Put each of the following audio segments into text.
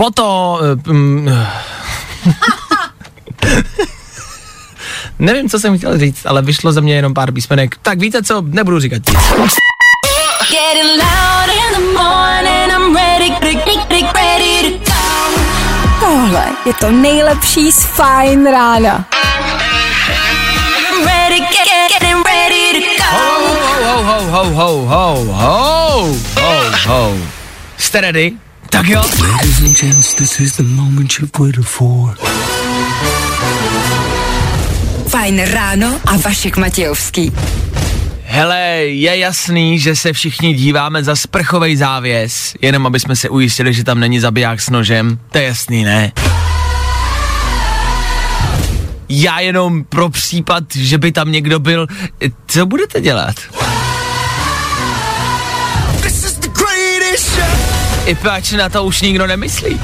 Poto... Um, Nevím, co jsem chtěl říct, ale vyšlo ze mě jenom pár písmenek. Tak víte co, nebudu říkat nic. Tohle je to nejlepší z Fine rána. Ho, ho, ho, ho, ho, ho, ho, ho, ho. Jste ready? Tak jo. Ladies and gents, this is the moment you've waited for. Fajn ráno a Vašek Matějovský. Hele, je jasný, že se všichni díváme za sprchovej závěs, jenom aby jsme se ujistili, že tam není zabiják s nožem. To je jasný, ne? Já jenom pro případ, že by tam někdo byl, co budete dělat? I páč na to už nikdo nemyslí.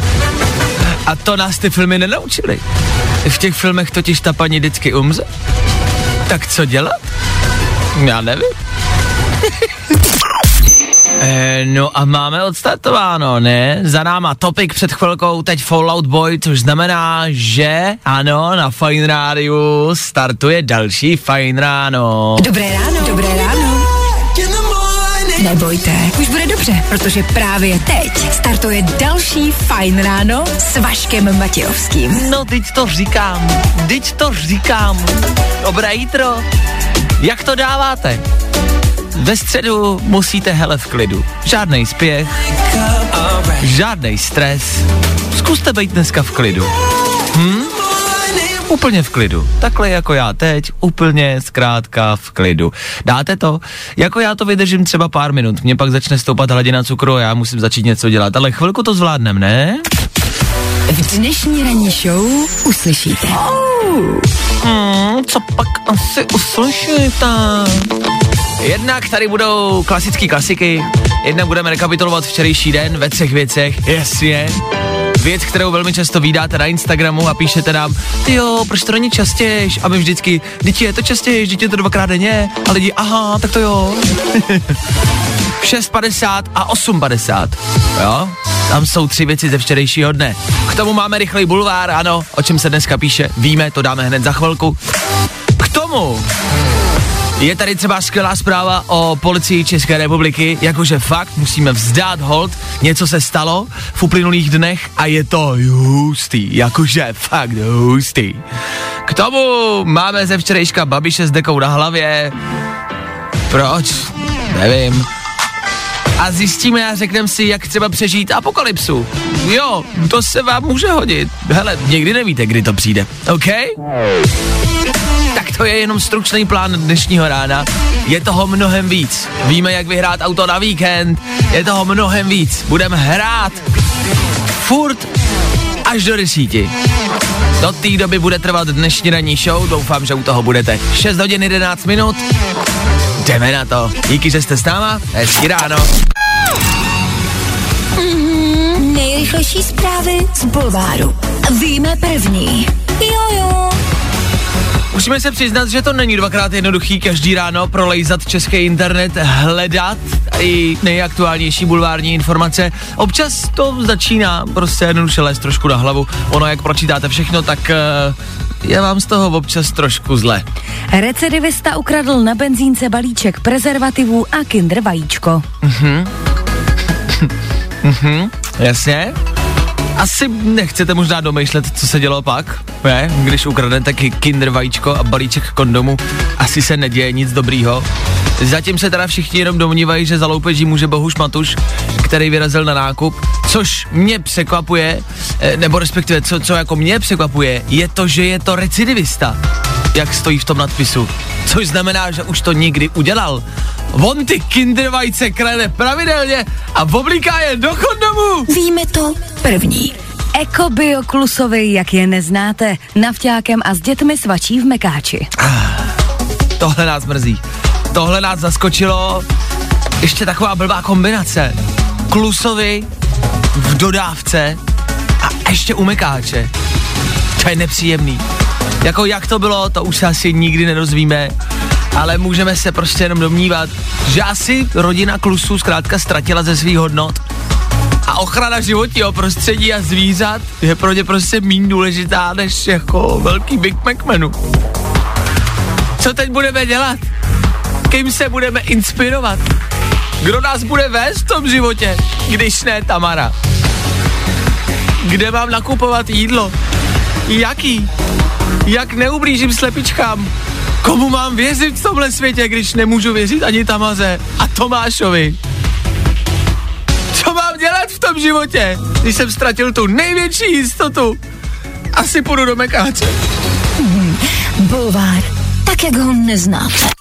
A to nás ty filmy nenaučily. V těch filmech totiž ta paní vždycky umře. Tak co dělat? Já nevím. E, no a máme odstartováno, ne? Za náma Topik před chvilkou, teď Fallout Boy, což znamená, že ano, na Fine Rádiu startuje další Fine Ráno. Dobré ráno. Dobré ráno. Nebojte, už bude dobře, protože právě teď startuje další Fajn ráno s Vaškem Matějovským. No, teď to říkám, teď to říkám. Dobré jítro. Jak to dáváte? Ve středu musíte hele v klidu. Žádnej spěch, žádnej stres. Zkuste být dneska v klidu. Úplně v klidu. Takhle jako já teď, úplně zkrátka v klidu. Dáte to? Jako já to vydržím třeba pár minut, mě pak začne stoupat hladina cukru a já musím začít něco dělat, ale chvilku to zvládnem, ne? V dnešní ranní show uslyšíte. Hmm, co pak asi uslyšíte? Jednak tady budou klasické klasiky, jednak budeme rekapitulovat včerejší den ve třech věcech, jasně. Věc, kterou velmi často vydáte na Instagramu a píšete nám, ty jo, proč to není častějš? A my vždycky, dítě je to častějš, dítě je to dvakrát denně. A lidi, aha, tak to jo. 6.50 a 8.50. Jo? Tam jsou tři věci ze včerejšího dne. K tomu máme rychlej bulvár, ano, o čem se dneska píše, víme, to dáme hned za chvilku. K tomu je tady třeba skvělá zpráva o policii České republiky, jakože fakt musíme vzdát hold, něco se stalo v uplynulých dnech a je to hustý, jakože fakt hustý. K tomu máme ze včerejška Babiše s dekou na hlavě. Proč? Nevím. A zjistíme a řekneme si, jak třeba přežít apokalypsu. Jo, to se vám může hodit. Hele, někdy nevíte, kdy to přijde, OK? To je jenom stručný plán dnešního rána. Je toho mnohem víc. Víme, jak vyhrát auto na víkend. Je toho mnohem víc. Budeme hrát furt až do desíti. Do té doby bude trvat dnešní ranní show, doufám, že u toho budete. 6 hodin 11 minut. Jdeme na to. Díky, že jste s náma. Hezky ráno. Mm, nejrychlejší zprávy z Bulváru. Víme první. Jo, jo. Musíme se přiznat, že to není dvakrát jednoduchý každý ráno prolejzat český internet, hledat i nejaktuálnější bulvární informace. Občas to začíná prostě jednoduše lézt trošku na hlavu. Ono, jak pročítáte všechno, tak uh, je vám z toho občas trošku zle. Recidivista ukradl na benzínce balíček prezervativů a kinder vajíčko. Mhm. mhm, jasně. Asi nechcete možná domýšlet, co se dělo pak, ne? Když ukradnete kinder vajíčko a balíček kondomu, asi se neděje nic dobrýho. Zatím se teda všichni jenom domnívají, že za loupeží může Bohuš Matuš, který vyrazil na nákup, což mě překvapuje, eh, nebo respektive co, co jako mě překvapuje, je to, že je to recidivista, jak stojí v tom nadpisu. Což znamená, že už to nikdy udělal. On ty kinder vajce krade pravidelně a oblíká je do kondomu. Víme to první. Eko Bio Klusovi, jak je neznáte, navťákem a s dětmi svačí v Mekáči. Tohle nás mrzí. Tohle nás zaskočilo. Ještě taková blbá kombinace. Klusovi v dodávce a ještě u Mekáče. To je nepříjemný. Jako jak to bylo, to už asi nikdy nedozvíme, ale můžeme se prostě jenom domnívat, že asi rodina Klusů zkrátka ztratila ze svých hodnot A ochrana životního prostředí a zvířat je pro ně prostě méně důležitá než jako velký Big Mac menu. Co teď budeme dělat? Kým se budeme inspirovat? Kdo nás bude vést v tom životě, když ne Tamara? Kde mám nakupovat jídlo? Jaký? Jak neublížím slepičkám? Komu mám věřit v tomhle světě, když nemůžu věřit ani Tamaze a Tomášovi? Co mám dělat v tom životě, když jsem ztratil tu největší jistotu? Asi půjdu do Mekáče. Hmm, bulvár, tak jak ho neznáte.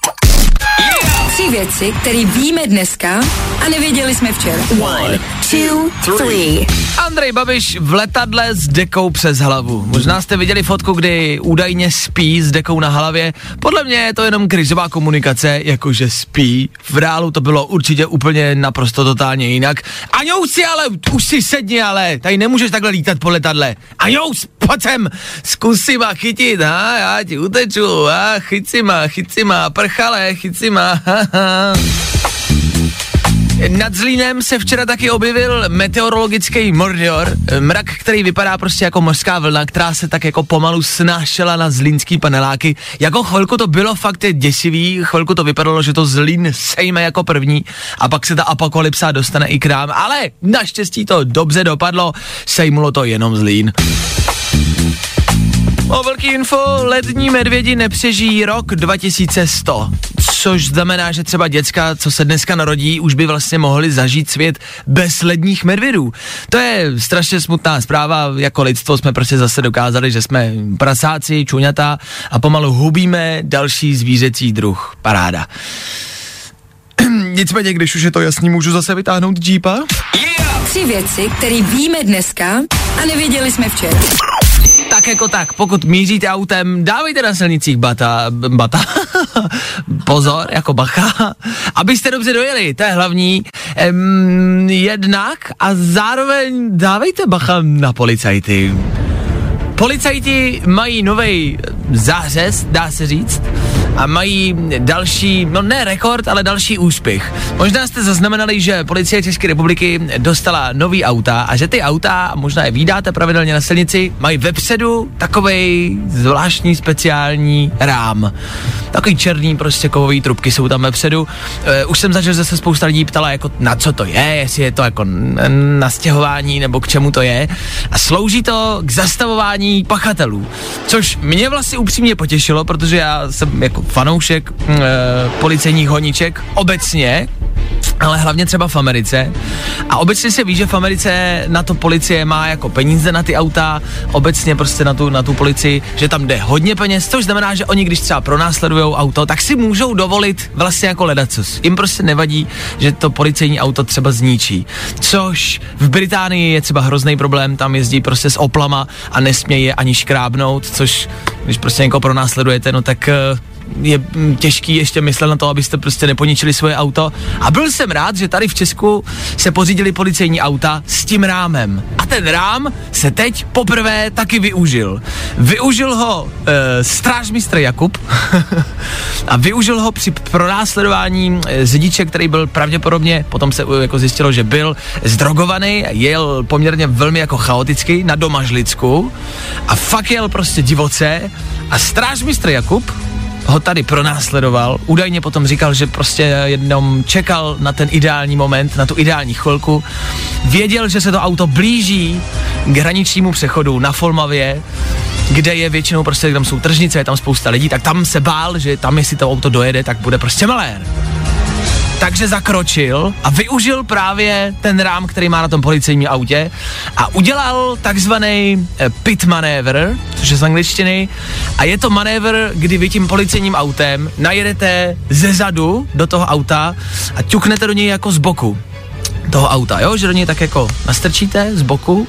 Tři věci, které víme dneska a nevěděli jsme včera. One, two, three. Andrej Babiš v letadle s dekou přes hlavu. Možná jste viděli fotku, kdy údajně spí s dekou na hlavě. Podle mě je to jenom krizová komunikace, jakože spí. V reálu to bylo určitě úplně naprosto totálně jinak. Aňousi, ale už si sedni, ale tady nemůžeš takhle lítat po letadle. Aňous, pojď sem, zkusím a chytit, a já ti uteču, a chyť si ma, chyť si ma, prchale, si ma, ha, nad Zlínem se včera taky objevil meteorologický mordior, mrak, který vypadá prostě jako mořská vlna, která se tak jako pomalu snášela na zlínský paneláky. Jako chvilku to bylo fakt děsivý, chvilku to vypadalo, že to Zlín sejme jako první a pak se ta apokalypsa dostane i k nám, ale naštěstí to dobře dopadlo, sejmulo to jenom Zlín. O velký info, lední medvědi nepřežijí rok 2100, což znamená, že třeba děcka, co se dneska narodí, už by vlastně mohli zažít svět bez ledních medvědů. To je strašně smutná zpráva, jako lidstvo jsme prostě zase dokázali, že jsme prasáci, čuňata a pomalu hubíme další zvířecí druh. Paráda. Nicméně, když už je to jasný, můžu zase vytáhnout jeepa? Yeah! Tři věci, které víme dneska a nevěděli jsme včera tak jako tak, pokud míříte autem, dávejte na silnicích bata, bata, pozor, jako bacha, abyste dobře dojeli, to je hlavní, ehm, jednak a zároveň dávejte bacha na policajty. Policajti mají nový zářez, dá se říct, a mají další, no ne rekord, ale další úspěch. Možná jste zaznamenali, že policie České republiky dostala nový auta a že ty auta, možná je vydáte pravidelně na silnici, mají vepředu takovej zvláštní speciální rám. Takový černý prostě kovový trubky jsou tam vepředu. Uh, už jsem zažil, že se spousta lidí ptala, jako na co to je, jestli je to jako na stěhování nebo k čemu to je. A slouží to k zastavování pachatelů. Což mě vlastně upřímně potěšilo, protože já jsem jako fanoušek e, policejních honiček obecně, ale hlavně třeba v Americe. A obecně se ví, že v Americe na to policie má jako peníze na ty auta, obecně prostě na tu, na tu policii, že tam jde hodně peněz, což znamená, že oni když třeba pronásledují auto, tak si můžou dovolit vlastně jako ledacos. Jim prostě nevadí, že to policejní auto třeba zničí. Což v Británii je třeba hrozný problém, tam jezdí prostě s oplama a nesmějí je ani škrábnout, což když prostě někoho pronásledujete, no tak uh, je těžký ještě myslet na to, abyste prostě neponičili svoje auto. A byl jsem rád, že tady v Česku se pořídili policejní auta s tím rámem. A ten rám se teď poprvé taky využil. Využil ho e, strážmistr Jakub a využil ho při pronásledování e, řidiče, který byl pravděpodobně, potom se e, jako zjistilo, že byl zdrogovaný, jel poměrně velmi jako chaoticky na Domažlicku a fakt jel prostě divoce a strážmistr Jakub ho tady pronásledoval. Údajně potom říkal, že prostě jednou čekal na ten ideální moment, na tu ideální chvilku. Věděl, že se to auto blíží k hraničnímu přechodu na Folmavě, kde je většinou prostě, tam jsou tržnice, je tam spousta lidí, tak tam se bál, že tam, jestli to auto dojede, tak bude prostě malér takže zakročil a využil právě ten rám, který má na tom policejním autě a udělal takzvaný eh, pit manévr, což je z angličtiny, a je to manévr, kdy vy tím policejním autem najedete ze zadu do toho auta a ťuknete do něj jako z boku toho auta, jo, že do něj tak jako nastrčíte z boku,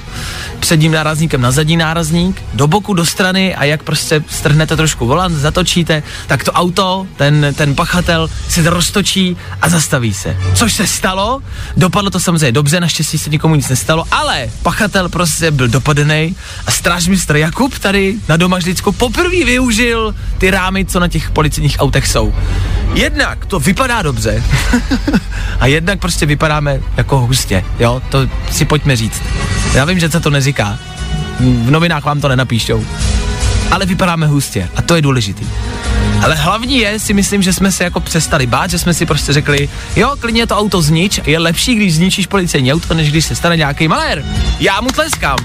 předním nárazníkem na zadní nárazník, do boku, do strany a jak prostě strhnete trošku volant, zatočíte, tak to auto, ten, ten pachatel se roztočí a zastaví se. Což se stalo, dopadlo to samozřejmě dobře, naštěstí se nikomu nic nestalo, ale pachatel prostě byl dopadený a strážmistr Jakub tady na Domažlicku poprvé využil ty rámy, co na těch policijních autech jsou. Jednak to vypadá dobře a jednak prostě vypadáme jako hustě, jo, to si pojďme říct. Já vím, že se to neříká, v novinách vám to nenapíšou, ale vypadáme hustě a to je důležitý. Ale hlavní je, si myslím, že jsme se jako přestali bát, že jsme si prostě řekli, jo, klidně to auto znič, je lepší, když zničíš policejní auto, než když se stane nějaký malér. Já mu tleskám.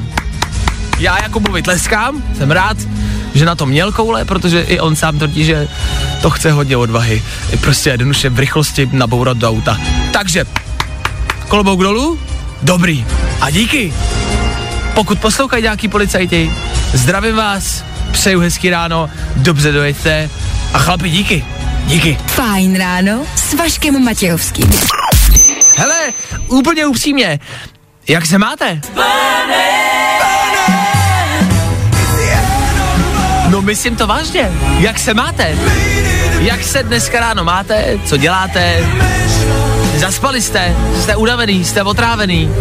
Já jako mu tleskám, jsem rád, že na to měl koule, protože i on sám tvrdí, že to chce hodně odvahy. I prostě jednoduše v rychlosti nabourat do auta. Takže, klobouk dolů, dobrý. A díky. Pokud poslouchají nějaký policajti, zdravím vás, přeju hezký ráno, dobře dojeďte a chlapi díky. Díky. Fajn ráno s Vaškem Matějovským. Hele, úplně upřímně, jak se máte? Myslím to vážně. Jak se máte? Jak se dneska ráno máte? Co děláte? Zaspali jste? Jste unavený? Jste otrávený?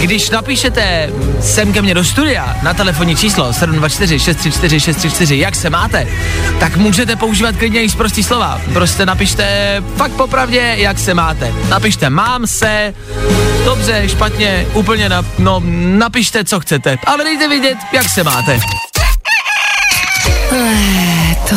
Když napíšete sem ke mně do studia na telefonní číslo 724 634 634, jak se máte, tak můžete používat klidně i prostý slova. Prostě napište fakt popravdě, jak se máte. Napište mám se, dobře, špatně, úplně na, no, napište, co chcete, ale dejte vidět, jak se máte. Léto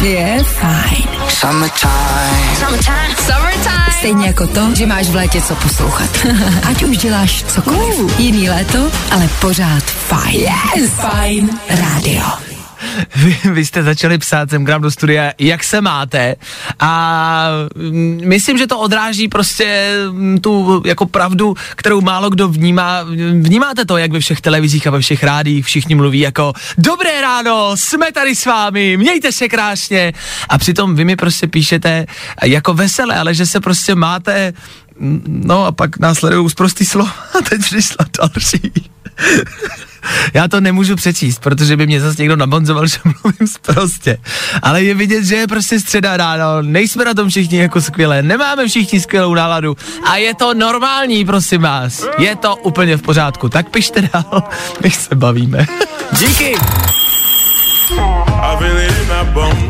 je fajn. Summertime. Summertime. Summertime. Stejně jako to, že máš v létě co poslouchat. Ať už děláš cokoliv. Uh. Jiný léto, ale pořád fajn. Yes. Fajn rádio. Vy, vy jste začali psát sem k nám do studia, jak se máte a mm, myslím, že to odráží prostě mm, tu jako pravdu, kterou málo kdo vnímá. Vnímáte to, jak ve všech televizích a ve všech rádích všichni mluví jako dobré ráno, jsme tady s vámi, mějte se krásně a přitom vy mi prostě píšete jako veselé, ale že se prostě máte No a pak následují zprostý slova a teď přišla další. Já to nemůžu přečíst, protože by mě zase někdo nabonzoval, že mluvím zprostě. Ale je vidět, že je prostě středa ráno, nejsme na tom všichni jako skvěle, nemáme všichni skvělou náladu a je to normální, prosím vás. Je to úplně v pořádku. Tak pište dál, my se bavíme. Díky.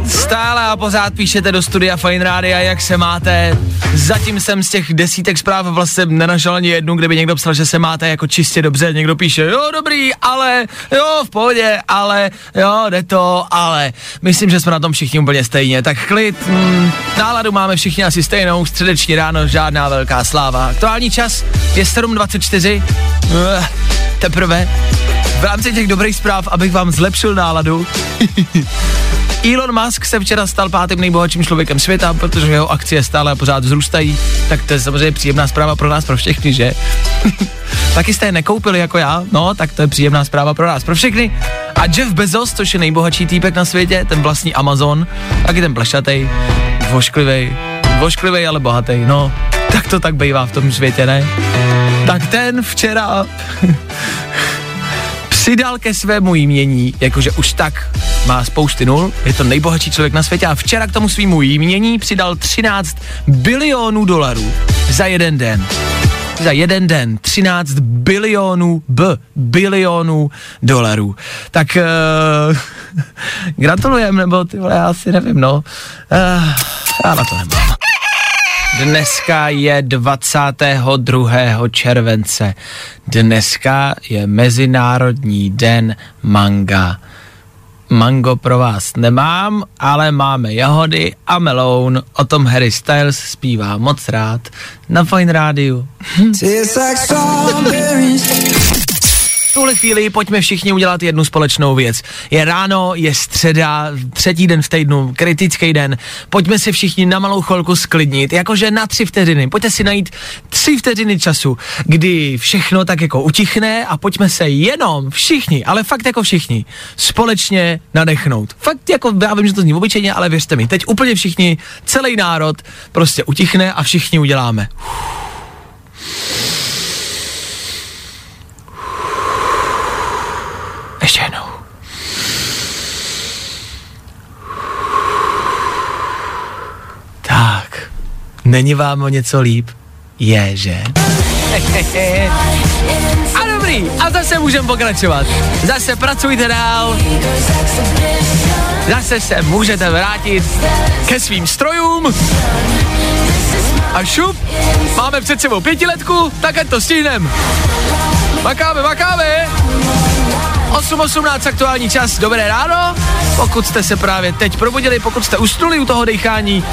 Stále a pořád píšete do studia Fine Rádia, jak se máte. Zatím jsem z těch desítek zpráv vlastně nenašel ani jednu, kde by někdo psal, že se máte jako čistě dobře. Někdo píše, jo, dobrý, ale, jo, v pohodě, ale, jo, jde to, ale. Myslím, že jsme na tom všichni úplně stejně. Tak klid, mm, náladu máme všichni asi stejnou, středeční ráno, žádná velká sláva. Aktuální čas je 7.24, uh, teprve. V rámci těch dobrých zpráv, abych vám zlepšil náladu, Elon Musk se včera stal pátým nejbohatším člověkem světa, protože jeho akcie stále a pořád vzrůstají, tak to je samozřejmě příjemná zpráva pro nás, pro všechny, že? Taky jste je nekoupili jako já, no, tak to je příjemná zpráva pro nás, pro všechny. A Jeff Bezos, což je nejbohatší týpek na světě, ten vlastní Amazon, taky ten plešatej, vošklivej, vošklivej, ale bohatý, no, tak to tak bývá v tom světě, ne? Tak ten včera přidal ke svému jmění, jakože už tak má spousty nul, je to nejbohatší člověk na světě a včera k tomu svýmu jmění přidal 13 bilionů dolarů za jeden den. Za jeden den 13 bilionů b, bilionů dolarů. Tak uh, gratulujem, nebo ty vole, já asi nevím, no. Uh, já na to nemám. Dneska je 22. července. Dneska je Mezinárodní den manga. Mango pro vás nemám, ale máme jahody a meloun. O tom Harry Styles zpívá moc rád na Fine Rádiu tuhle chvíli pojďme všichni udělat jednu společnou věc. Je ráno, je středa, třetí den v týdnu, kritický den. Pojďme si všichni na malou chvilku sklidnit, jakože na tři vteřiny. Pojďte si najít tři vteřiny času, kdy všechno tak jako utichne a pojďme se jenom všichni, ale fakt jako všichni, společně nadechnout. Fakt jako, já vím, že to zní obyčejně, ale věřte mi, teď úplně všichni, celý národ prostě utichne a všichni uděláme. Ještě jednou. Tak, není vám o něco líp? Je, že? A dobrý a zase můžeme pokračovat. Zase pracujte dál. Zase se můžete vrátit ke svým strojům. A šup, máme před sebou pětiletku, tak ať to stihnem. Makáme, makáme. 8.18 aktuální čas, dobré ráno. Pokud jste se právě teď probudili, pokud jste usnuli u toho dechání,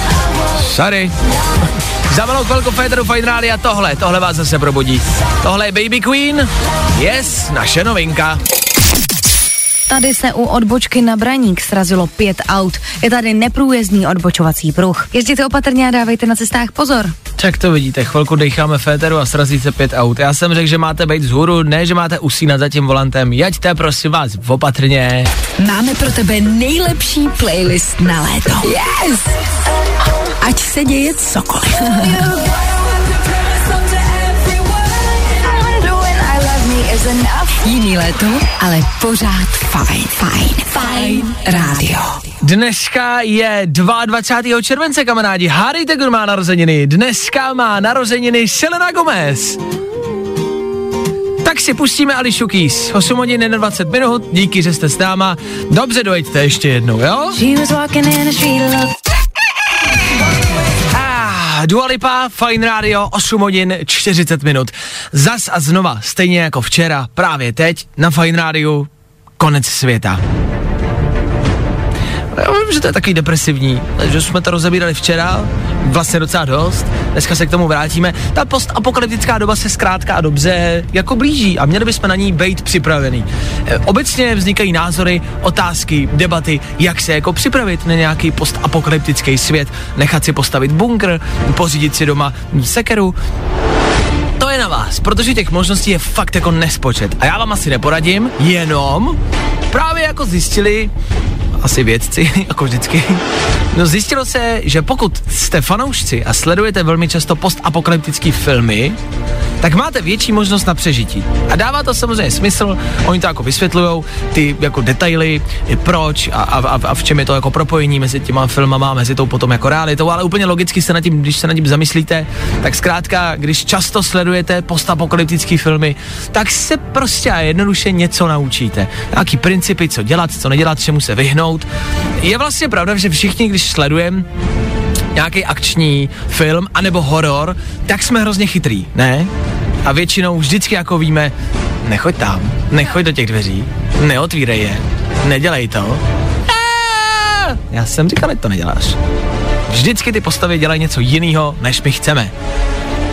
sorry. Za malou chvilku Féteru Fine Radio tohle, tohle vás zase probudí. Tohle je Baby Queen, yes, naše novinka. Tady se u odbočky na Braník srazilo pět aut. Je tady neprůjezdný odbočovací pruh. Jezděte opatrně a dávejte na cestách pozor. Tak to vidíte, chvilku decháme féteru a srazí se pět aut. Já jsem řekl, že máte být vzhůru, ne, že máte usínat za tím volantem. Jaďte, prosím vás, opatrně. Máme pro tebe nejlepší playlist na léto. Yes! Ať se děje cokoliv. Jiný léto, ale pořád fajn. Fajn. Fajn. Rádio. Dneska je 22. července, kamarádi. Harry Tegur má narozeniny. Dneska má narozeniny Selena Gomez. Tak si pustíme Ališu Keys. 8 hodin 20 minut, díky, že jste s náma. Dobře, dojďte ještě jednou, jo? Ah, Dua Lipa, Fine Radio, 8 hodin 40 minut. Zas a znova, stejně jako včera, právě teď, na Fine Radio, konec světa. Já vím, že to je takový depresivní, že jsme to rozebírali včera, vlastně docela dost, dneska se k tomu vrátíme. Ta postapokalyptická doba se zkrátka a dobře jako blíží a měli bychom na ní být připravený. Obecně vznikají názory, otázky, debaty, jak se jako připravit na nějaký postapokalyptický svět, nechat si postavit bunkr, pořídit si doma sekeru, je na vás, protože těch možností je fakt jako nespočet. A já vám asi neporadím, jenom právě jako zjistili asi vědci, jako vždycky. No zjistilo se, že pokud jste fanoušci a sledujete velmi často postapokalyptické filmy, tak máte větší možnost na přežití. A dává to samozřejmě smysl, oni to jako vysvětlují, ty jako detaily, proč a, a, a, v čem je to jako propojení mezi těma filmama, mezi tou potom jako realitou, ale úplně logicky se nad tím, když se nad tím zamyslíte, tak zkrátka, když často sledujete postapokalyptické filmy, tak se prostě a jednoduše něco naučíte. Nějaký principy, co dělat, co nedělat, čemu se vyhnout. Je vlastně pravda, že všichni, když sledujeme nějaký akční film anebo horor, tak jsme hrozně chytrý, ne? A většinou vždycky jako víme, nechoď tam, nechoď do těch dveří, neotvírej je, nedělej to. Já jsem říkal, že to neděláš. Vždycky ty postavy dělají něco jiného, než my chceme.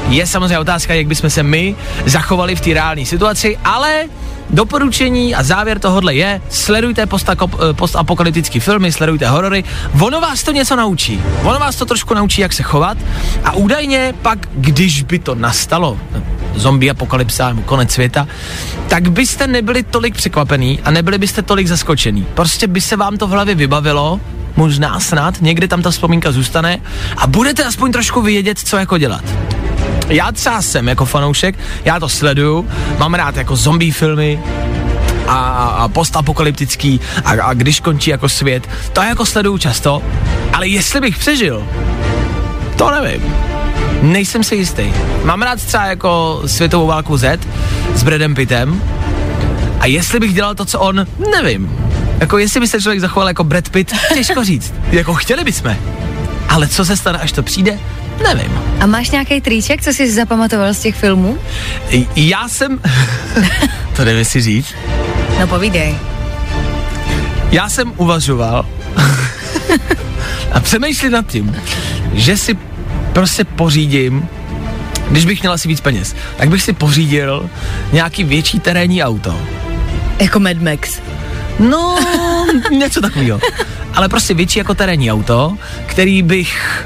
Je samozřejmě otázka, jak bychom se my zachovali v té reálné situaci, ale Doporučení a závěr tohohle je, sledujte eh, postapokalyptické filmy, sledujte horory, ono vás to něco naučí. Ono vás to trošku naučí, jak se chovat a údajně pak, když by to nastalo, zombie apokalypsa konec světa, tak byste nebyli tolik překvapený a nebyli byste tolik zaskočený. Prostě by se vám to v hlavě vybavilo, možná snad, někdy tam ta vzpomínka zůstane a budete aspoň trošku vědět, co jako dělat. Já třeba jsem jako fanoušek, já to sleduju, mám rád jako zombie filmy, a, a postapokalyptický a, a když končí jako svět, to jako sleduju často, ale jestli bych přežil, to nevím. Nejsem si jistý. Mám rád třeba jako světovou válku Z s Bradem Pittem a jestli bych dělal to, co on, nevím. Jako jestli by se člověk zachoval jako Brad Pitt, těžko říct. jako chtěli bychom. Ale co se stane, až to přijde, Nevím. A máš nějaký triček, co jsi zapamatoval z těch filmů? Já jsem... to nevím si říct. No povídej. Já jsem uvažoval a přemýšlím nad tím, že si prostě pořídím když bych měl asi víc peněz, tak bych si pořídil nějaký větší terénní auto. Jako Mad Max. No, něco takového. Ale prostě větší jako terénní auto, který bych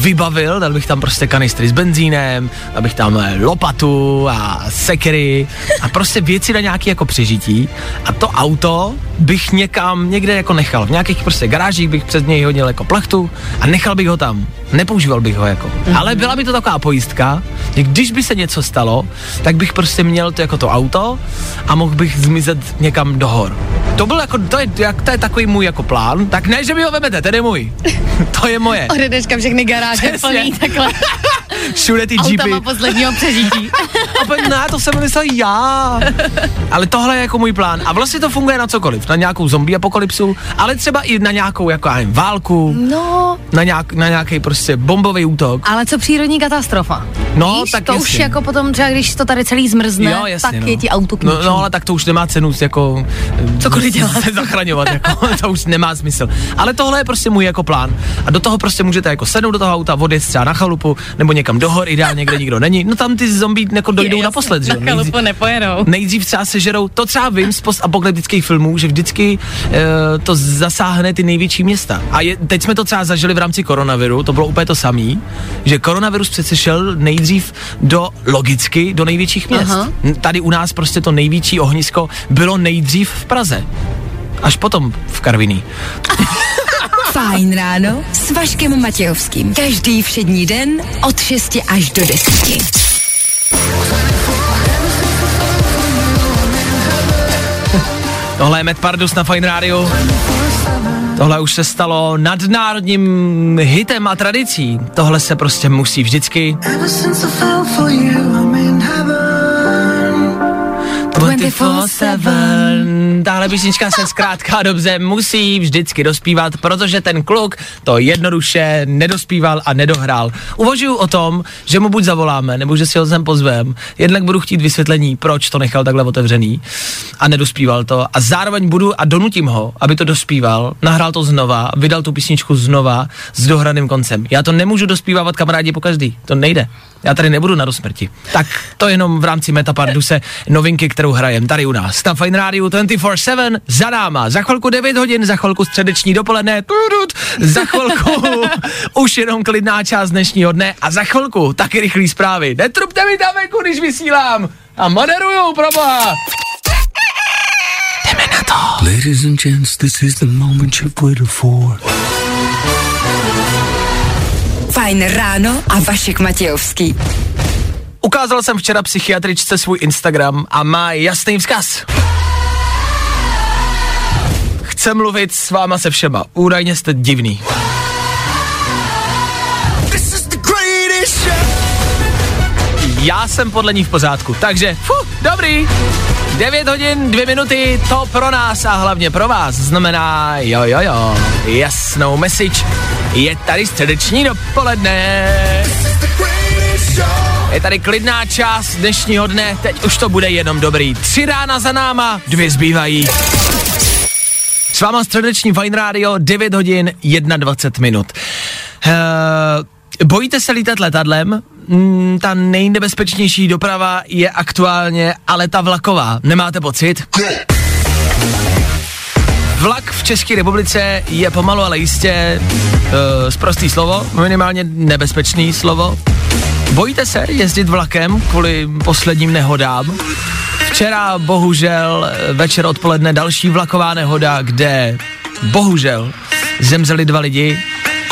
vybavil, dal bych tam prostě kanistry s benzínem, dal bych tam eh, lopatu a sekery a prostě věci na nějaký jako přežití a to auto bych někam někde jako nechal, v nějakých prostě garážích bych před něj hodil jako plachtu a nechal bych ho tam. Nepoužíval bych ho jako. Mm-hmm. Ale byla by to taková pojistka, že když by se něco stalo, tak bych prostě měl to jako to auto a mohl bych zmizet někam do hor. To byl jako, to je, jak, to je takový můj jako plán, tak ne, že mi ho vemete, ten je můj. to je moje. Ode dneška všechny garáže plný takhle. Všude ty Auta jeepy. má posledního přežití. A pak, ne, to jsem myslel já. Ale tohle je jako můj plán. A vlastně to funguje na cokoliv. Na nějakou zombie apokalypsu, ale třeba i na nějakou jako já nevím, válku, No, na, nějak, na nějaký prostě bombový útok. ale co přírodní katastrofa? No, Víš, tak to jasně. už jako potom třeba, když to tady celý zmrzne, Jo, jasně, tak no. je ti auto k no, no, ale tak to už nemá cenu jako Cokoliv dělat. se zachraňovat, jako, to už nemá smysl. Ale tohle je prostě můj jako plán. A do toho prostě můžete jako sednout do toho auta, odjet třeba na chalupu, nebo někam do hor, ideálně, kde nikdo není. No tam ty zombie jako dojdou Je, naposled, že jo? Na Nejdřív- chalupu nepojedou. nejdřív třeba sežerou, to třeba vím z postapokalyptických filmů, že vždycky e, to zasáhne ty největší města. A je, teď jsme to třeba zažili v rámci koronaviru, to bylo úplně to samý, že koronavirus přece šel nejdřív do, logicky, do největších měst. Aha. Tady u nás prostě to největší ohnisko bylo nejdřív v Praze. Až potom v Karviní. Fajn ráno s Vaškem Matějovským. Každý všední den od 6 až do 10. Tohle je Matt Pardus na Fine Radio. Tohle už se stalo nadnárodním hitem a tradicí. Tohle se prostě musí vždycky. 24-7. Tahle písnička se zkrátka dobře musí vždycky dospívat, protože ten kluk to jednoduše nedospíval a nedohrál. Uvažuju o tom, že mu buď zavoláme, nebo že si ho sem pozvem. Jednak budu chtít vysvětlení, proč to nechal takhle otevřený a nedospíval to. A zároveň budu a donutím ho, aby to dospíval, nahrál to znova, vydal tu písničku znova s dohraným koncem. Já to nemůžu dospívat kamarádi po každý, to nejde. Já tady nebudu na dosmrti. Tak to jenom v rámci Metaparduse novinky, kterou hrajem tady u nás. Na Fine Radio 24-7 za náma. Za chvilku 9 hodin, za chvilku středeční dopoledne, tudut, za chvilku už jenom klidná část dnešního dne a za chvilku taky rychlý zprávy. Netrupte mi tam venku, když vysílám a moderuju, proboha. Jdeme na to. Ladies and gents, this is the moment you've waited for. Fajn ráno a Vašek Matějovský. Ukázal jsem včera psychiatričce svůj Instagram a má jasný vzkaz. Chce mluvit s váma se všema. Údajně jste divný. This is the greatest show. Já jsem podle ní v pořádku, takže fuh, dobrý. 9 hodin, 2 minuty, to pro nás a hlavně pro vás znamená jo, jo, jo, jasnou message. Je tady středeční dopoledne. Je tady klidná část dnešního dne, teď už to bude jenom dobrý. Tři rána za náma, dvě zbývají. S váma středeční Fine Radio, 9 hodin, 21 minut. Uh, bojíte se lítat letadlem? Mm, ta nejnebezpečnější doprava je aktuálně ale ta vlaková. Nemáte pocit? Vlak v České republice je pomalu, ale jistě uh, zprostý slovo, minimálně nebezpečný slovo. Bojíte se jezdit vlakem kvůli posledním nehodám? Včera bohužel večer odpoledne další vlaková nehoda, kde bohužel zemřeli dva lidi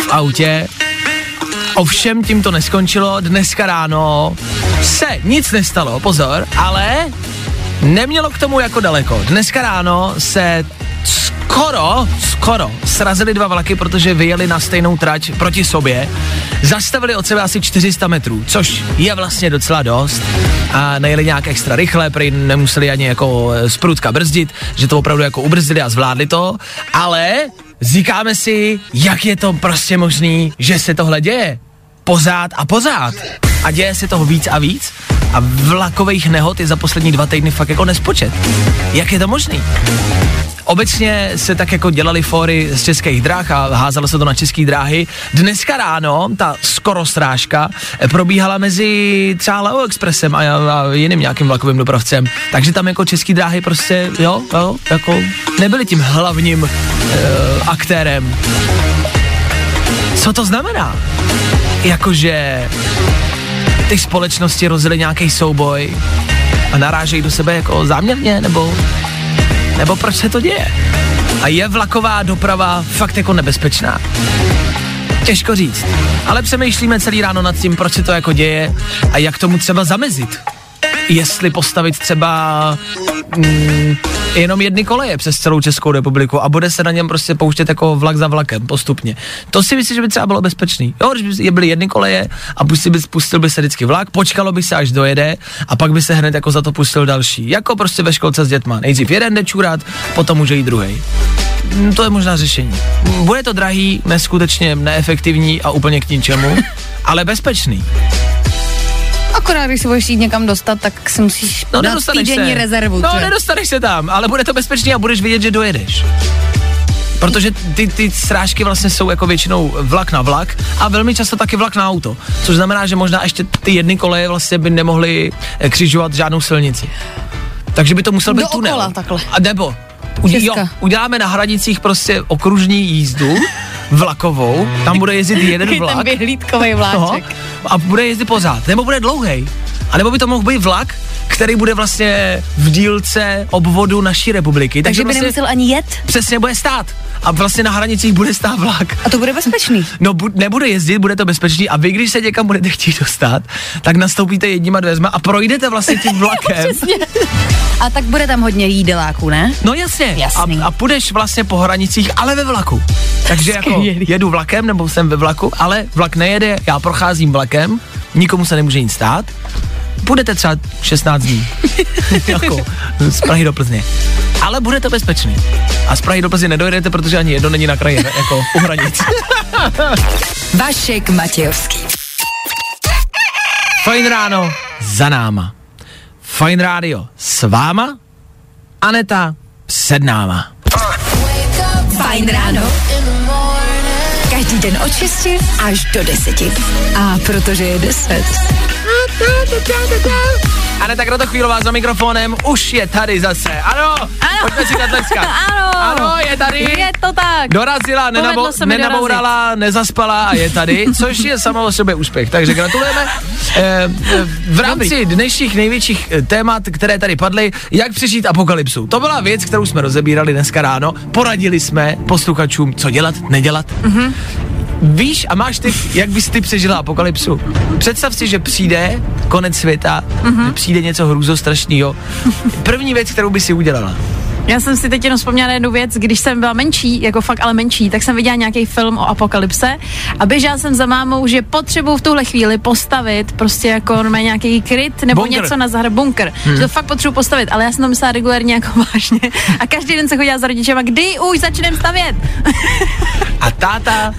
v autě. Ovšem tím to neskončilo, dneska ráno se nic nestalo, pozor, ale nemělo k tomu jako daleko. Dneska ráno se skoro, skoro srazili dva vlaky, protože vyjeli na stejnou trať proti sobě. Zastavili od sebe asi 400 metrů, což je vlastně docela dost. A nejeli nějak extra rychle, prý nemuseli ani jako eh, sprutka brzdit, že to opravdu jako ubrzdili a zvládli to. Ale říkáme si, jak je to prostě možný, že se tohle děje. Pořád a pořád. A děje se toho víc a víc. A vlakových nehod je za poslední dva týdny fakt jako nespočet. Jak je to možný? Obecně se tak jako dělali fóry z českých dráh a házelo se to na české dráhy. Dneska ráno ta skoro strážka eh, probíhala mezi třeba Leo Expressem a, a jiným nějakým vlakovým dopravcem. Takže tam jako české dráhy prostě, jo, jo, jako nebyly tím hlavním uh, aktérem. Co to znamená? Jakože ty společnosti rozjeli nějaký souboj a narážejí do sebe jako záměrně, nebo nebo proč se to děje? A je vlaková doprava fakt jako nebezpečná? Těžko říct. Ale přemýšlíme celý ráno nad tím, proč se to jako děje a jak tomu třeba zamezit. Jestli postavit třeba mm, jenom jedny koleje přes celou Českou republiku a bude se na něm prostě pouštět jako vlak za vlakem postupně. To si myslím, že by třeba bylo bezpečný. Jo, když by byly jedny koleje a pustil by, pustil by se vždycky vlak, počkalo by se, až dojede a pak by se hned jako za to pustil další. Jako prostě ve školce s dětma. Nejdřív jeden jde čurat, potom může jít druhý. To je možná řešení. Bude to drahý, neskutečně neefektivní a úplně k ničemu, ale bezpečný. Akorát, když se budeš jít někam dostat, tak si musíš No dát týdenní se. rezervu. No že? nedostaneš se tam, ale bude to bezpečný a budeš vědět, že dojedeš. Protože ty, ty srážky vlastně jsou jako většinou vlak na vlak a velmi často taky vlak na auto. Což znamená, že možná ještě ty jedny koleje vlastně by nemohly eh, křižovat žádnou silnici. Takže by to musel být Dookola tunel. takhle. A nebo udí, jo, uděláme na hranicích prostě okružní jízdu vlakovou, tam bude jezdit jeden vlak. ten vyhlídkový No, vláček. a bude jezdit pořád, nebo bude dlouhý. A nebo by to mohl být vlak, který bude vlastně v dílce obvodu naší republiky. Takže by vlastně nemusel ani jet přesně bude stát. A vlastně na hranicích bude stát vlak. a to bude bezpečný. No, bu- nebude jezdit, bude to bezpečný a vy, když se někam budete chtít dostat, tak nastoupíte jedníma dveřma a projdete vlastně tím vlakem. A tak bude tam hodně jídeláků, ne? No jasně. Jasný. A, a půjdeš vlastně po hranicích, ale ve vlaku. Takže jako jedu vlakem, nebo jsem ve vlaku, ale vlak nejede, já procházím vlakem, nikomu se nemůže nic stát. Budete třeba 16 dní. jako z Prahy do Plzně. Ale bude to bezpečný. A z Prahy do Plzně nedojedete, protože ani jedno není na kraji, jako u hranic. Vašek Matějovský. Fajn ráno za náma. Fajn rádio s váma. Aneta před náma. Fajn ráno. Každý den od 6 až do 10. A protože je 10. Aneta Krotochvílová za mikrofonem už je tady zase. Ano, Ano. pojďme si dát tleskat. Ano. Ano, je tady. Je to tak. Dorazila, nenabo- nenabourala, nezaspala a je tady, což je samo o sobě úspěch. Takže gratulujeme. Eh, eh, v rámci dnešních největších eh, témat, které tady padly, jak přežít apokalypsu. To byla věc, kterou jsme rozebírali dneska ráno. Poradili jsme posluchačům, co dělat, nedělat. Mm-hmm. Víš a máš ty, jak bys ty přežila apokalypsu? Představ si, že přijde konec světa, mm-hmm. že přijde něco hrůzostrašného. První věc, kterou by si udělala. Já jsem si teď jenom vzpomněla na jednu věc, když jsem byla menší, jako fakt ale menší, tak jsem viděla nějaký film o apokalypse a běžela jsem za mámou, že potřebuju v tuhle chvíli postavit prostě jako normálně nějaký kryt nebo Bunkr. něco na zahrad bunker. Hmm. Že to fakt potřebuju postavit, ale já jsem to myslela regulérně jako vážně. A každý den se chodila za rodičema, kdy už začneme stavět. A táta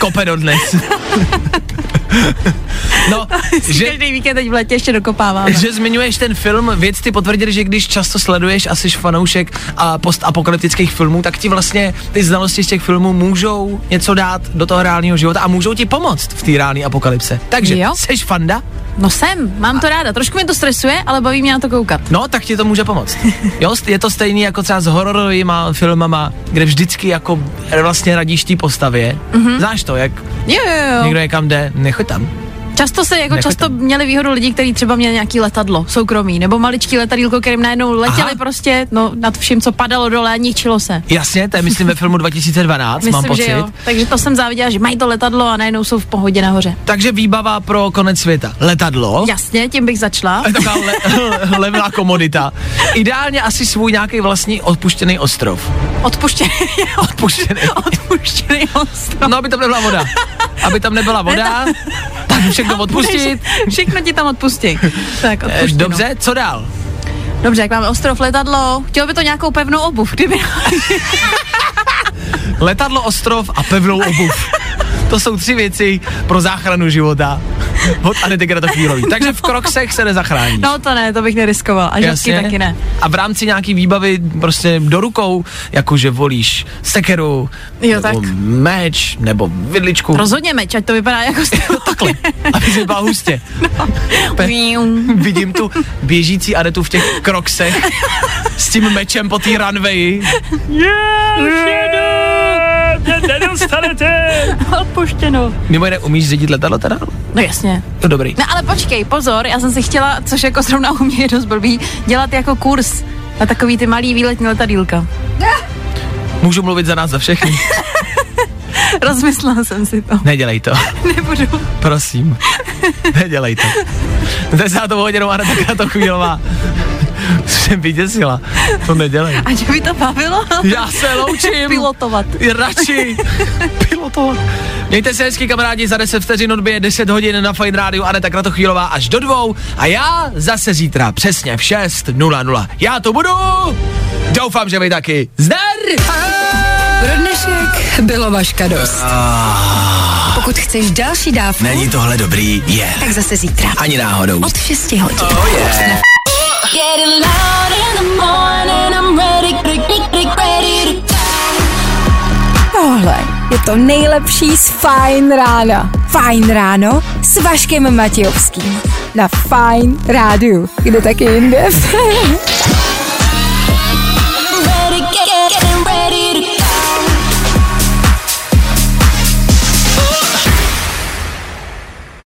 kope dodnes. no, Že... Každý víkend teď v letě ještě dokopáváme. že zmiňuješ ten film, vědci potvrdili, že když často sleduješ a jsi fanoušek a postapokalyptických filmů, tak ti vlastně ty znalosti z těch filmů můžou něco dát do toho reálného života a můžou ti pomoct v té reálné apokalypse. Takže, Jo. jsi fanda? No jsem, mám to ráda. Trošku mě to stresuje, ale baví mě na to koukat. No, tak ti to může pomoct. Jo, je to stejný jako třeba s hororovými filmama, kde vždycky jako vlastně radíš té postavě. Mm-hmm. Znáš to, jak Jo, jo, jo. někdo někam jde, nechoď tam. Často se, jako Nechoď často měli výhodu lidi, kteří třeba měli nějaký letadlo soukromý, nebo maličký letadílko, kterým najednou letěli Aha. prostě no, nad vším, co padalo dole a ničilo se. Jasně, to je myslím ve filmu 2012, mám Myslím, pocit. že jo. Takže to jsem záviděla, že mají to letadlo a najednou jsou v pohodě nahoře. Takže výbava pro konec světa. Letadlo. Jasně, tím bych začala. Taková le, levná komodita. Ideálně asi svůj nějaký vlastní odpuštěný ostrov. Odpuštěný, Odpuštěný. odpuštěný ostrov. No, aby tam nebyla voda. Aby tam nebyla voda, tak všechno odpustit. Všechno ti tam odpustí. Tak, Eh, odpuštěno. Dobře, co dál? Dobře, jak máme ostrov, letadlo, chtělo by to nějakou pevnou obuv, kdyby... Letadlo, ostrov a pevnou obuv. To jsou tři věci pro záchranu života od Anety Kratochvílový. Takže v kroksech se nezachrání. No to ne, to bych neriskoval. A žabky taky ne. A v rámci nějaký výbavy prostě do rukou, jakože volíš sekeru, Jo, nebo tak. meč, nebo vidličku. Rozhodně meč, ať to vypadá jako Takhle, aby se byla hustě. Pe- Vidím tu běžící Anetu v těch kroksech s tím mečem po té runwayi. Odpuštěno. Mimo jiné, umíš řídit letadlo teda? No jasně. To dobrý. No ale počkej, pozor, já jsem si chtěla, což jako zrovna u mě je dost blbý, dělat jako kurz na takový ty malý výletní letadílka. Můžu mluvit za nás za všechny? Rozmyslela jsem si to. Nedělej to, Nebudu. prosím. Nedělej to. Desátou hodinou Aneta Kratochvílová. Jsem vyděsila. To nedělej. A že by to bavilo? Já se loučím. Pilotovat. Radši. Pilotovat. Mějte se hezky, kamarádi, za 10 vteřin odbije 10 hodin na Fine Radio, Aneta Kratochvílová až do dvou a já zase zítra přesně v 6.00. Já to budu. Doufám, že vy taky. Zdar! Pro dnešek bylo vaška dost. Pokud chceš další dávku, Není tohle dobrý? Je. Yeah. tak zase zítra. Ani náhodou. Od 6 hodin. Oh yeah. Tohle je to nejlepší z Fajn rána. Fajn ráno s Vaškem Matějovským. Na Fajn rádiu. Kde taky jinde?